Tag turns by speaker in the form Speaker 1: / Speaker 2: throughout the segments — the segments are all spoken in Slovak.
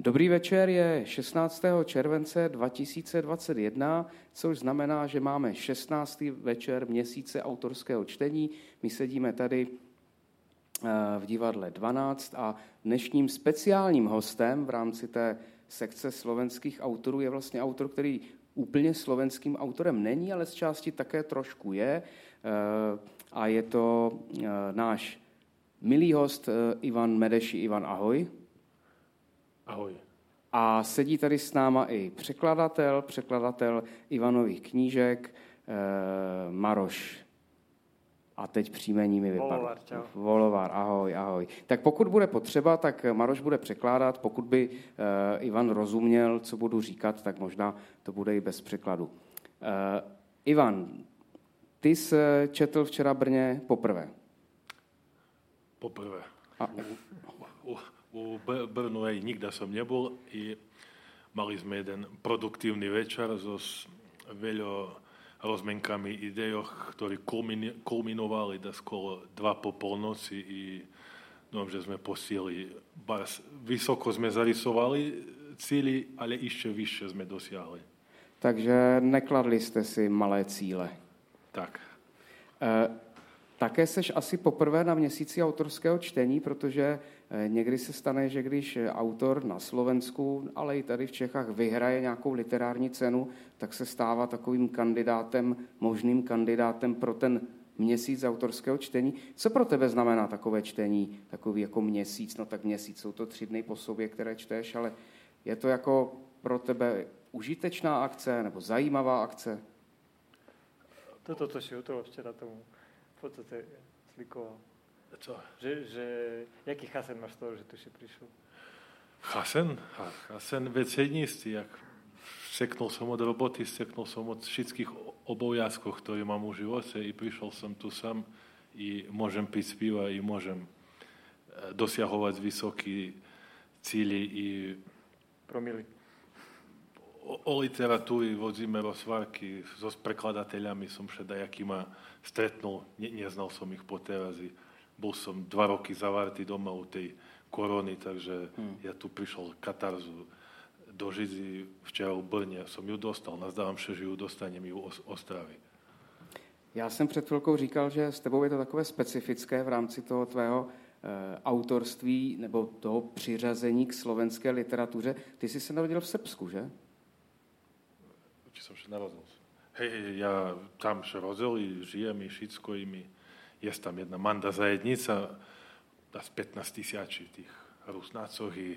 Speaker 1: Dobrý večer je 16. července 2021, což znamená, že máme 16. večer měsíce autorského čtení. My sedíme tady eh, v divadle 12 a dnešním speciálním hostem v rámci té sekce slovenských autorů je vlastně autor, který úplně slovenským autorem není, ale z části také trošku je. Eh, a je to eh, náš milý host Ivan Medeši. Ivan, ahoj.
Speaker 2: Ahoj.
Speaker 1: A sedí tady s náma i překladatel, překladatel Ivanových knížek, eh, Maroš. A teď příjmení mi vypadlo.
Speaker 3: Volovar, čau.
Speaker 1: Volovar, ahoj, ahoj. Tak pokud bude potřeba, tak Maroš bude překládat. Pokud by eh, Ivan rozuměl, co budu říkat, tak možná to bude i bez překladu. Eh, Ivan, ty jsi četl včera Brně poprvé.
Speaker 2: Poprvé.
Speaker 1: A,
Speaker 2: U, u Br- Brnu aj nikda som nebol i mali sme jeden produktívny večer so s veľa rozmenkami ideoch, ktorí kulmini- kulminovali da skoro dva po polnoci i no, že sme posíli. Bars, vysoko sme zarysovali cíly, ale ešte vyššie sme dosiahli.
Speaker 1: takže nekladli jste si malé cíle.
Speaker 2: Tak.
Speaker 1: Eh, Také seš asi poprvé na měsíci autorského čtení, protože eh, někdy se stane, že když eh, autor na Slovensku, ale i tady v Čechách vyhraje nějakou literární cenu, tak se stává takovým kandidátem, možným kandidátem pro ten měsíc autorského čtení. Co pro tebe znamená takové čtení, takový jako měsíc? No tak měsíc, jsou to tři dny po sobě, které čteš, ale je to jako pro tebe užitečná akce nebo zajímavá akce?
Speaker 3: Toto, to si utrval včera tomu v podstate slikoval.
Speaker 2: Čo?
Speaker 3: Že, že, jaký chasen máš z toho, že tu si prišiel?
Speaker 2: Chasen? Ha- Chasen vecedníctví, jak seknul som od roboty, seknul som od všetkých obojazkov, ktoré mám v živote i prišiel som tu sám i môžem piť piva i môžem eh, dosiahovať vysoké cíly i
Speaker 3: Promily.
Speaker 2: O, o literatúry vozíme rozvárky so s prekladateľami som všedajakýma stretnul, ne, neznal som ich po terazi. Bol som dva roky zavartý doma u tej korony, takže hmm. ja tu prišiel katarzu do Žizy včera v Brně, som ju dostal, nazdávam sa, že ju dostanem ju z Ostravy.
Speaker 1: Já jsem před chvilkou říkal, že s tebou je to takové specifické v rámci toho tvého eh, autorství nebo toho přiřazení k slovenské literatuře. Ty jsi se narodil v Srbsku, že?
Speaker 2: Či som narodil. Hej, hej, ja tam sa rodil i žijem i všetko i mi je tam jedna manda zajednica z 15 tisíci tých rusnácov i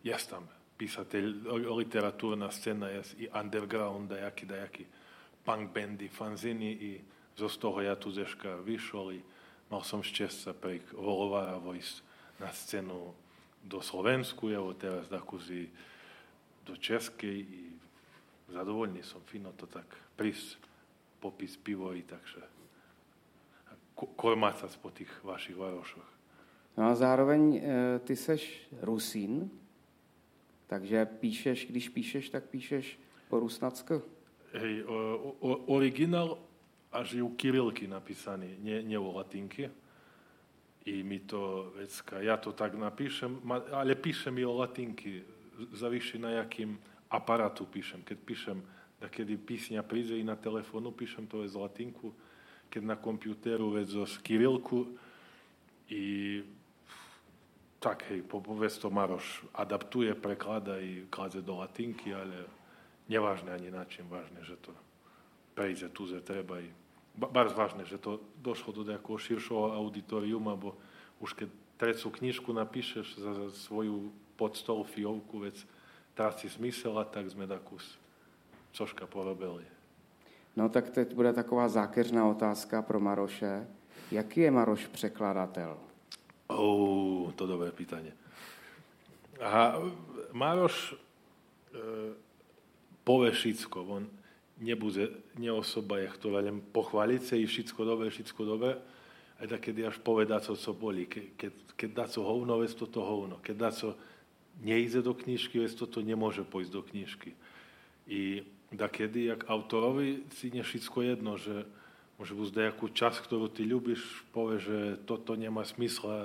Speaker 2: je tam písateľ, o- o literatúrna scéna je i underground, dajaký, dajaký punk bandy, fanziny i zo z toho ja tu zeška vyšol i mal som šťastie pre Volovara vojsť na scénu do Slovensku, evo teraz dakuzi do Českej i zadovoľný som, fino to tak prís, popis pivo i takže ko- kormácac po tých vašich varošoch.
Speaker 1: No a zároveň eh, ty seš Rusín, takže píšeš, když píšeš, tak píšeš po rusnacku.
Speaker 2: Hej, o, o, originál až je u Kirilky napísaný, nie, nie o latinky. I mi to vecka, ja to tak napíšem, ale píšem i o latinky, zavíši na jakým aparatu píšem. Keď píšem, da kedy písňa príde i na telefonu, píšem to z latinku, keď na kompjuteru vec zo Kirilku i tak, hej, po povedz to Maroš adaptuje, preklada i kladze do latinky, ale nevážne ani na čím, vážne, že to prejde tu, že treba i ba- bar vážne, že to došlo do nejakého širšieho auditoriuma, bo už keď trecu knižku napíšeš za, za svoju podstol fiovku, vec tráci zmysel a tak sme takú cožka porobili.
Speaker 1: No tak teď bude taková zákeřná otázka pro Maroše. Jaký je Maroš překladatel?
Speaker 2: Oh, to dobré pýtanie. A Maroš e, povie všetko. On nebude nie osoba, je, ktorá len pochváliť sa i všetko dobre, všetko dobre, aj tak, keď až poveda, co, co boli. Ke, keď, keď dá co hovno, vec toto hovno. Keď dá co nejde do knižky, vec toto nemôže pojsť do knižky. I da kedy, jak autorovi, si nie všetko jedno, že môže byť nejakú časť, ktorú ty ľubíš, povie, že toto nemá smysl a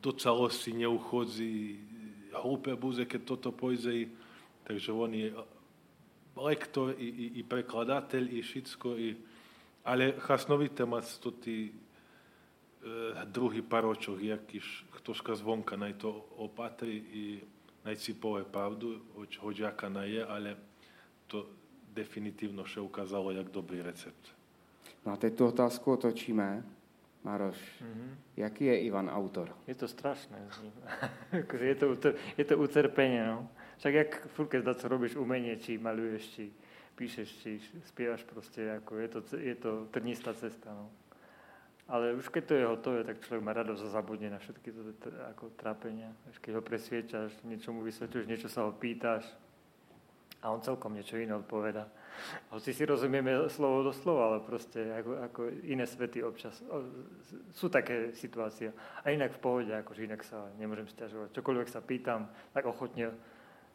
Speaker 2: do celosti neuchodzi hlúpe buze, keď toto pojde. Takže on je lektor i, i, i prekladateľ i všetko. I, ale chasnovité mať to tí druhý paročok, jakýž ktožka zvonka naj to opatri i naj si povie pravdu, hoď, hoď jaká je, ale to definitívno še ukázalo, jak dobrý recept.
Speaker 1: No a teď tu otázku otočíme. Maroš, mm-hmm. jaký je Ivan autor?
Speaker 3: Je to strašné. Je, to, je to utrpenie. No. Však jak furt, keď co robíš umenie, či maluješ, či píšeš, či spievaš proste, ako je to, je to trnistá cesta. No. Ale už keď to je hotové, tak človek má radosť a zabudne na všetky to, to, ako trápenia. Keď ho presviečaš, niečo mu vysvetľuješ, niečo sa ho pýtaš a on celkom niečo iné odpoveda. Hoci si rozumieme slovo do slova, ale proste ako, ako iné svety občas. O, sú také situácie. A inak v pohode, akože inak sa nemôžem stiažovať. Čokoľvek sa pýtam, tak ochotne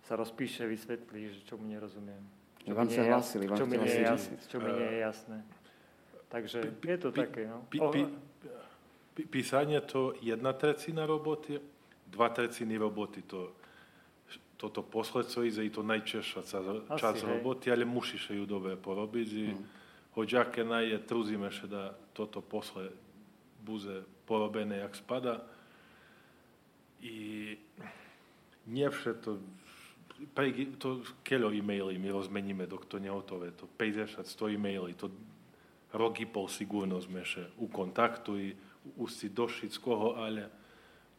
Speaker 3: sa rozpíše, vysvetlí, že čo mu nerozumiem. Čo
Speaker 1: Ivan sa hlásil,
Speaker 3: Ivan čo mi nie je jasné. Takže je to také. No.
Speaker 2: Písanie to jedna trecina roboty, dva treciny roboty to toto posledco ide i to najčešća čas roboti, ali mušiš ju dobre porobiť. Mm. Hoďaké naj je truzíme še da toto posle buze porobené, jak spada. I nie to to keľo e-maily my rozmeníme, dok to nehotové. To 50 100 e-maily, to rok i pol sigurno sme u kontaktu i už si došiť z koho, ale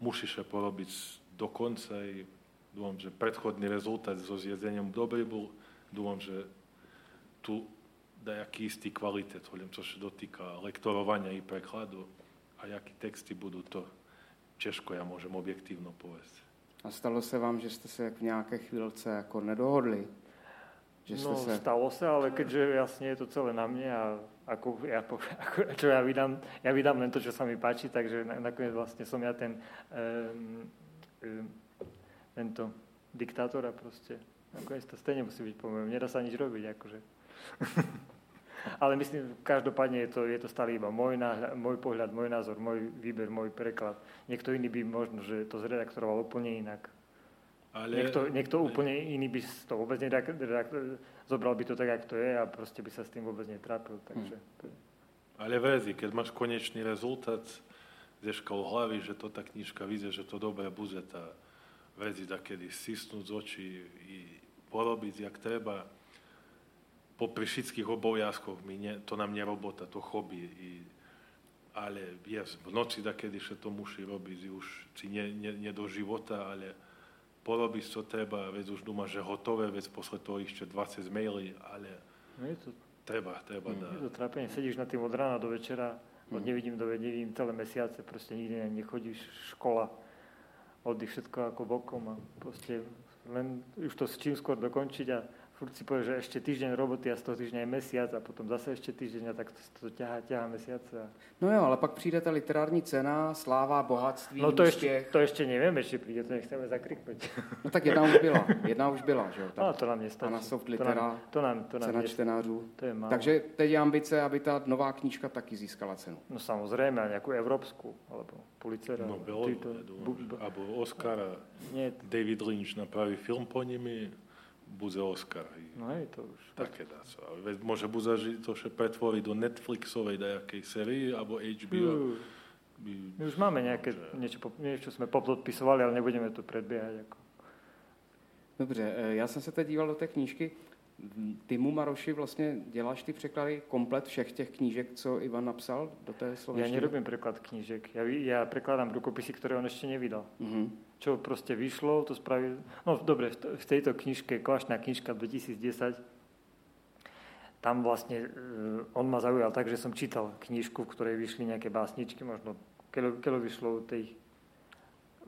Speaker 2: musíš porobiť do konca i Dúfam, že predchodný rezultát so zjedením dobrý bol. Dúfam, že tu dajaký istý kvalitet, čo sa dotýka lektorovania i prekladu a jaký texty budú to Češko ja môžem objektívno povieť.
Speaker 1: A stalo se vám, že ste sa v nejaké chvíľce ako nedohodli?
Speaker 3: Že no, se... stalo sa, ale keďže jasne je to celé na mne a ako, ja, ako, čo ja vydám, ja vydám len to, čo sa mi páči, takže nakoniec vlastne som ja ten um, um, tento diktátor a proste nakoniec to stejne musí byť po mojom. Nedá sa nič robiť, akože. Ale myslím, každopádne je to, je to stále iba môj, náhľad, môj pohľad, môj názor, môj výber, môj preklad. Niekto iný by možno, že to zredaktoroval úplne inak. Ale... Niekto, niekto úplne iný by to vôbec neredaktor, zobral by to tak, ako to je a proste by sa s tým vôbec netrápil. Takže hmm. to je...
Speaker 2: Ale vezi, keď máš konečný rezultát, zješ v hlavy, že to tá knižka vyzie, že to dobré bude, tá, veci takedy stisnúť z očí i porobiť, jak treba. Popri všetkých obojazkoch, ne, to nám nie robota, to hobby. I, ale jes, v noci takedy že to musí robiť už či nie, nie, nie do života, ale porobiť to treba, veď už dúma, že hotové, veď posle toho ešte 20 maily, ale no je to, treba, treba.
Speaker 3: Mm, je to trápenie, sedíš na tým od rána do večera, od mm. nevidím do nevidím celé mesiace, proste nikde nechodíš, škola, oddych všetko ako bokom a proste len už to s čím skôr dokončiť a furt si povie, že ešte týždeň roboty a z toho týždňa je mesiac a potom zase ešte týždeň a tak to, to ťahá, ťahá mesiac. A...
Speaker 1: No jo, ale pak přijde ta literární cena, sláva, bohatství,
Speaker 3: No to ešte, to ešte nevieme, či príde, to nechceme zakriknúť.
Speaker 1: No tak jedna už byla, jedna už byla, že jo?
Speaker 3: Tak, no to nám nestačí.
Speaker 1: A na soft litera, to nám,
Speaker 3: to nám, to nám
Speaker 1: cena čtenářů.
Speaker 3: To je málo.
Speaker 1: Takže teď je ambice, aby ta nová knížka taky získala cenu.
Speaker 3: No samozrejme, a nejakú európsku, alebo Pulitzera.
Speaker 2: No bylo, alebo Oscara. Nie. David Lynch napraví film po nimi, bude Oscar.
Speaker 3: No hej, to už.
Speaker 2: Také dá sa. Môže bude to že pretvoriť do Netflixovej nejakej série, alebo HBO.
Speaker 3: Mm. My už máme nejaké, niečo, niečo sme podpisovali, ale nebudeme to predbiehať. Ako.
Speaker 1: Dobře, já jsem se teď díval do té knížky. Ty mu, Maroši, vlastně děláš ty překlady komplet všech těch knížek, co Ivan napsal do té slovenštiny?
Speaker 3: Ja nerobím preklad knížek. Ja, ja prekladám rukopisy, ktoré on ešte nevydal. Mm-hmm čo proste vyšlo, to spravil. No dobre, v tejto knižke, Kvašná knižka 2010, tam vlastne on ma zaujal tak, že som čítal knižku, v ktorej vyšli nejaké básničky, možno keď vyšlo u tej,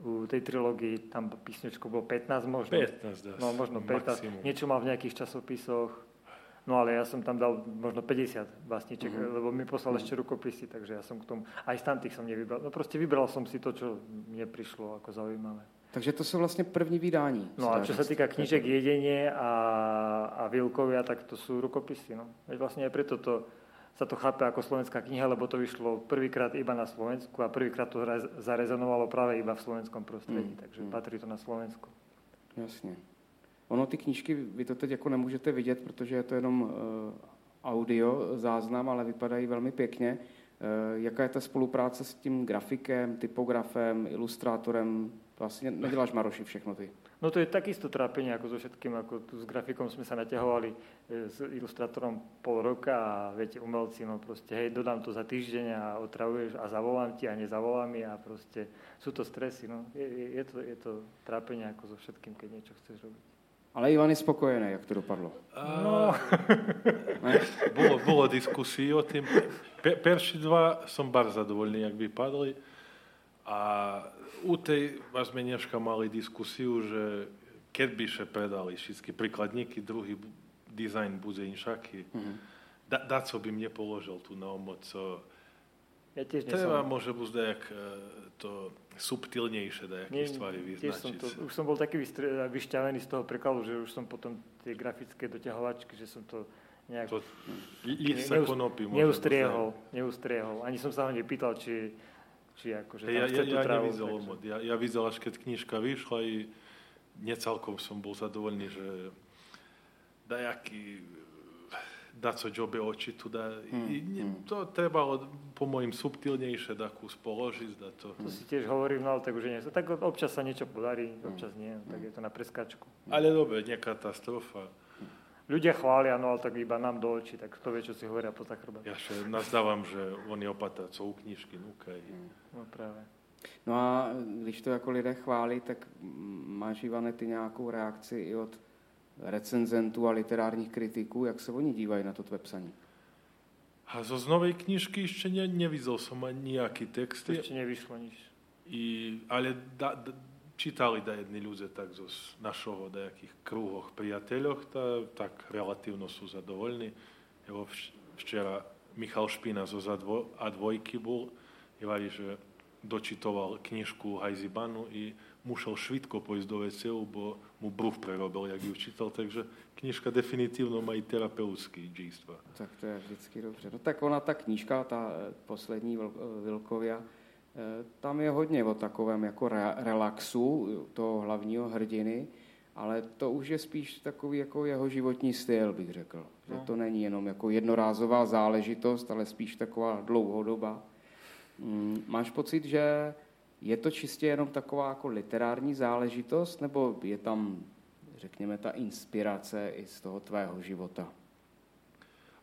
Speaker 3: u tej trilógii, tam písničko bolo 15 možno.
Speaker 2: 15,
Speaker 3: No možno 15. Maximum. Niečo mal v nejakých časopisoch. No ale ja som tam dal možno 50 básniček, uh-huh. lebo mi poslal uh-huh. ešte rukopisy, takže ja som k tomu, aj z tamtých som nevybral. No proste vybral som si to, čo mne prišlo ako zaujímavé.
Speaker 1: Takže to sú vlastne první vydání.
Speaker 3: No a čo sa týka knižek Jedenie a, a Vilkovia, tak to sú rukopisy. No. Veď vlastne aj preto to, sa to chápe ako slovenská kniha, lebo to vyšlo prvýkrát iba na Slovensku a prvýkrát to zarezonovalo práve iba v slovenskom prostredí, mm. takže mm. patrí to na Slovensku.
Speaker 1: Jasně. Ono ty knížky, vy to teď jako nemůžete vidět, protože je to jenom uh, audio záznam, ale vypadají velmi pěkně. Uh, jaká je ta spolupráce s tím grafikem, typografem, ilustrátorem? Vlastně neděláš Maroši všechno ty.
Speaker 3: No to je takisto trápenie ako so všetkým, ako tu s grafikom sme sa naťahovali e, s ilustrátorom pol roka a viete, umelci, no proste, hej, dodám to za týždeň a otravuješ a zavolám ti a nezavolám mi a proste sú to stresy, no. Je, je, je, to, je to trápenie ako so všetkým, keď niečo chceš robiť.
Speaker 1: Ale Ivan je spokojený, jak to dopadlo.
Speaker 2: No. bolo, bolo diskusí o tým. Pe, perši dva som bar zadovoľný, jak vypadli. A u tej sme dneska mali diskusiu, že keď by še predali všetky príkladníky, druhý dizajn bude inšaky, mm-hmm. da, da co by mne položil tu na omoc, co
Speaker 3: ja tiež
Speaker 2: Treba môže byť dajak e, to subtilnejšie dajaké stvari vyznačiť.
Speaker 3: Som to, už som bol taký vyšťavený z toho prekladu, že už som potom tie grafické doťahovačky, že som to nejak to,
Speaker 2: ne, neust,
Speaker 3: neustriehol, neustriehol. Ani som sa ho nepýtal, či či akože
Speaker 2: ja, ja, ja nevidel takže... Ja, ja videl, až keď knižka vyšla i necelkom som bol zadovoľný, že dajaký co džobe oči tu da. Hmm, I, hmm. To trebalo po mojim subtilnejšie takú spoložiť. Da to.
Speaker 3: to si tiež hovorím, no ale tak už nie. Tak občas sa niečo podarí, občas nie. Tak je to na preskačku.
Speaker 2: Ale dobre, nie katastrofa
Speaker 3: ľudia chvália, no ale tak iba nám do očí, tak to vie, čo si hovoria po chrbát.
Speaker 2: Ja še nazdávam, že oni co u knižky núkají.
Speaker 3: No práve.
Speaker 1: No a když to jako lidé chválí, tak máš, Ivane, ty nějakou reakci i od recenzentů a literárních kritiků, jak se oni dívají na to tvé psaní?
Speaker 2: A zo z novej knižky ešte ne, nevidel som ani nejaký text.
Speaker 3: Ešte nevyšlo nič.
Speaker 2: I, ale da, da, čítali da jedni ľudia tak zo našoho nejakých krúhoch priateľoch, tá, tak relatívno sú zadovoľní. Evo včera Michal Špina zo A2 bol, je že dočitoval knižku Hajzibanu i musel švitko pojsť do WC, bo mu bruch prerobil, jak ju čítal, takže knižka definitívno má i terapeutický džístva.
Speaker 1: Tak to je vždycky dobře. No tak ona, ta knížka, ta eh, poslední Vilkovia, Eh, tam je hodně o takovém jako relaxu toho hlavního hrdiny, ale to už je spíš takový jako jeho životní styl, bych řekl. No. Že to není jenom jako jednorázová záležitost, ale spíš taková dlouhodoba. Mm, máš pocit, že je to čistě jenom taková jako literární záležitost, nebo je tam, řekněme, ta inspirace i z toho tvého života?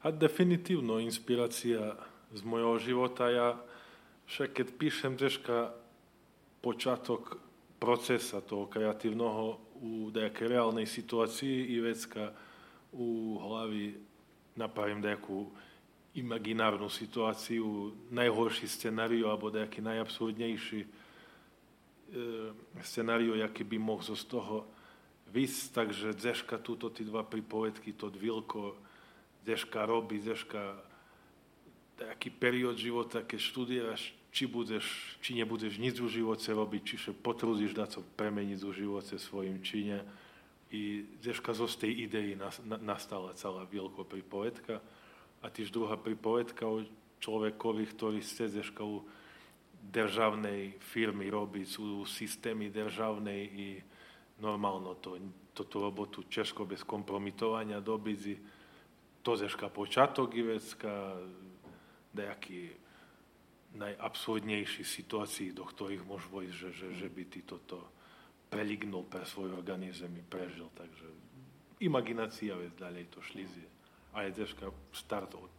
Speaker 2: A definitivno inspiracija z mojho života. Ja však keď píšem troška počatok procesa toho kreatívneho u nejakej reálnej situácii i vecka u hlavy napravím nejakú imaginárnu situáciu, najhorší scenáriu alebo nejaký najabsurdnejší e, scenáriu, aký by mohol z toho vysť, takže Zeška túto tí dva pripovedky, to dvilko, Zeška robí, Zeška taký period života, keď študuješ či, budeš, či nebudeš nič v živote robiť, čiže potrudíš dať sa premeniť v živote svojim čine. I dneška zo tej idei nastala celá veľká pripovedka. A tiež druhá pripovedka o človekovi, ktorý chce dneška u državnej firmy robiť, sú systémy državnej i normálno to, toto robotu češko bez kompromitovania dobiť. To dneška počiatok i vecka, nejaký najabsurdnejších situácií, do ktorých môžu vojsť, že, že, že by ty toto prelignul pre svoj organizm i prežil. Takže imaginácia vec ďalej to šlizie. A je ťažká start od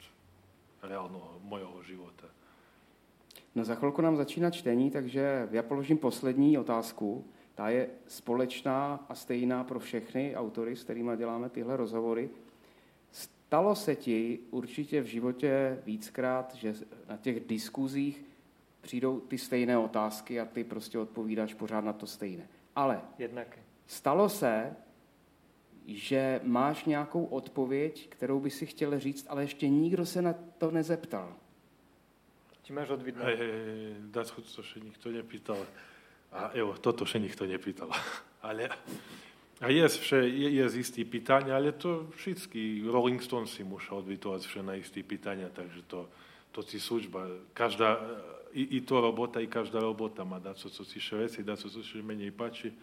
Speaker 2: reálneho mojho života.
Speaker 1: No za chvilku nám začíná čtení, takže já položím poslední otázku. Ta je společná a stejná pro všechny autory, s kterými děláme tyhle rozhovory. Stalo se ti určitě v životě víckrát, že na těch diskuzích přijdou ty stejné otázky a ty prostě odpovídáš pořád na to stejné. Ale
Speaker 3: Jednak.
Speaker 1: stalo se, že máš nějakou odpověď, kterou by si chtěl říct, ale ještě nikdo se na to nezeptal.
Speaker 3: Či máš odvidno?
Speaker 2: Hej, hej, hej, to še nikto nepýtal. A evo, toto še nikto nepýtal. Ale a je, vše, je, je istý pitania, ale to všetky Rolling Stones si musia odvytovať vše na istý pitania, takže to, to si služba. Každá, i, i to robota, i každá robota má dať co si veci, dať co si menej páči.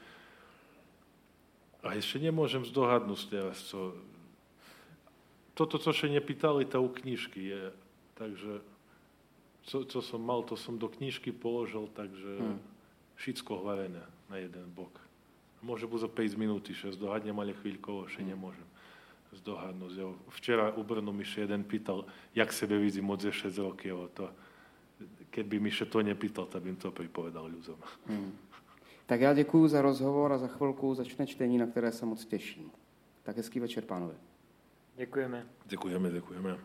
Speaker 2: A ešte nemôžem zdohadnúť teraz, co... Toto, co še nepýtali, to u knižky je. Takže, co, co som mal, to som do knižky položil, takže hmm. všetko hlavené na jeden bok. Môže bude za 5 minút, še zdohadnem, ale chvíľkovo še hmm. nemôžem zdohadnúť. Jo. Včera u Brnu mi še jeden pýtal, jak sebe vidím od 6 rokov. To, keby mi še to nepýtal, tak bym to pripovedal ľuďom. Hmm.
Speaker 1: Tak já děkuji za rozhovor a za chvilku začne čtení, na které se moc těším. Tak hezký večer, pánové.
Speaker 3: Děkujeme.
Speaker 2: Děkujeme, děkujeme.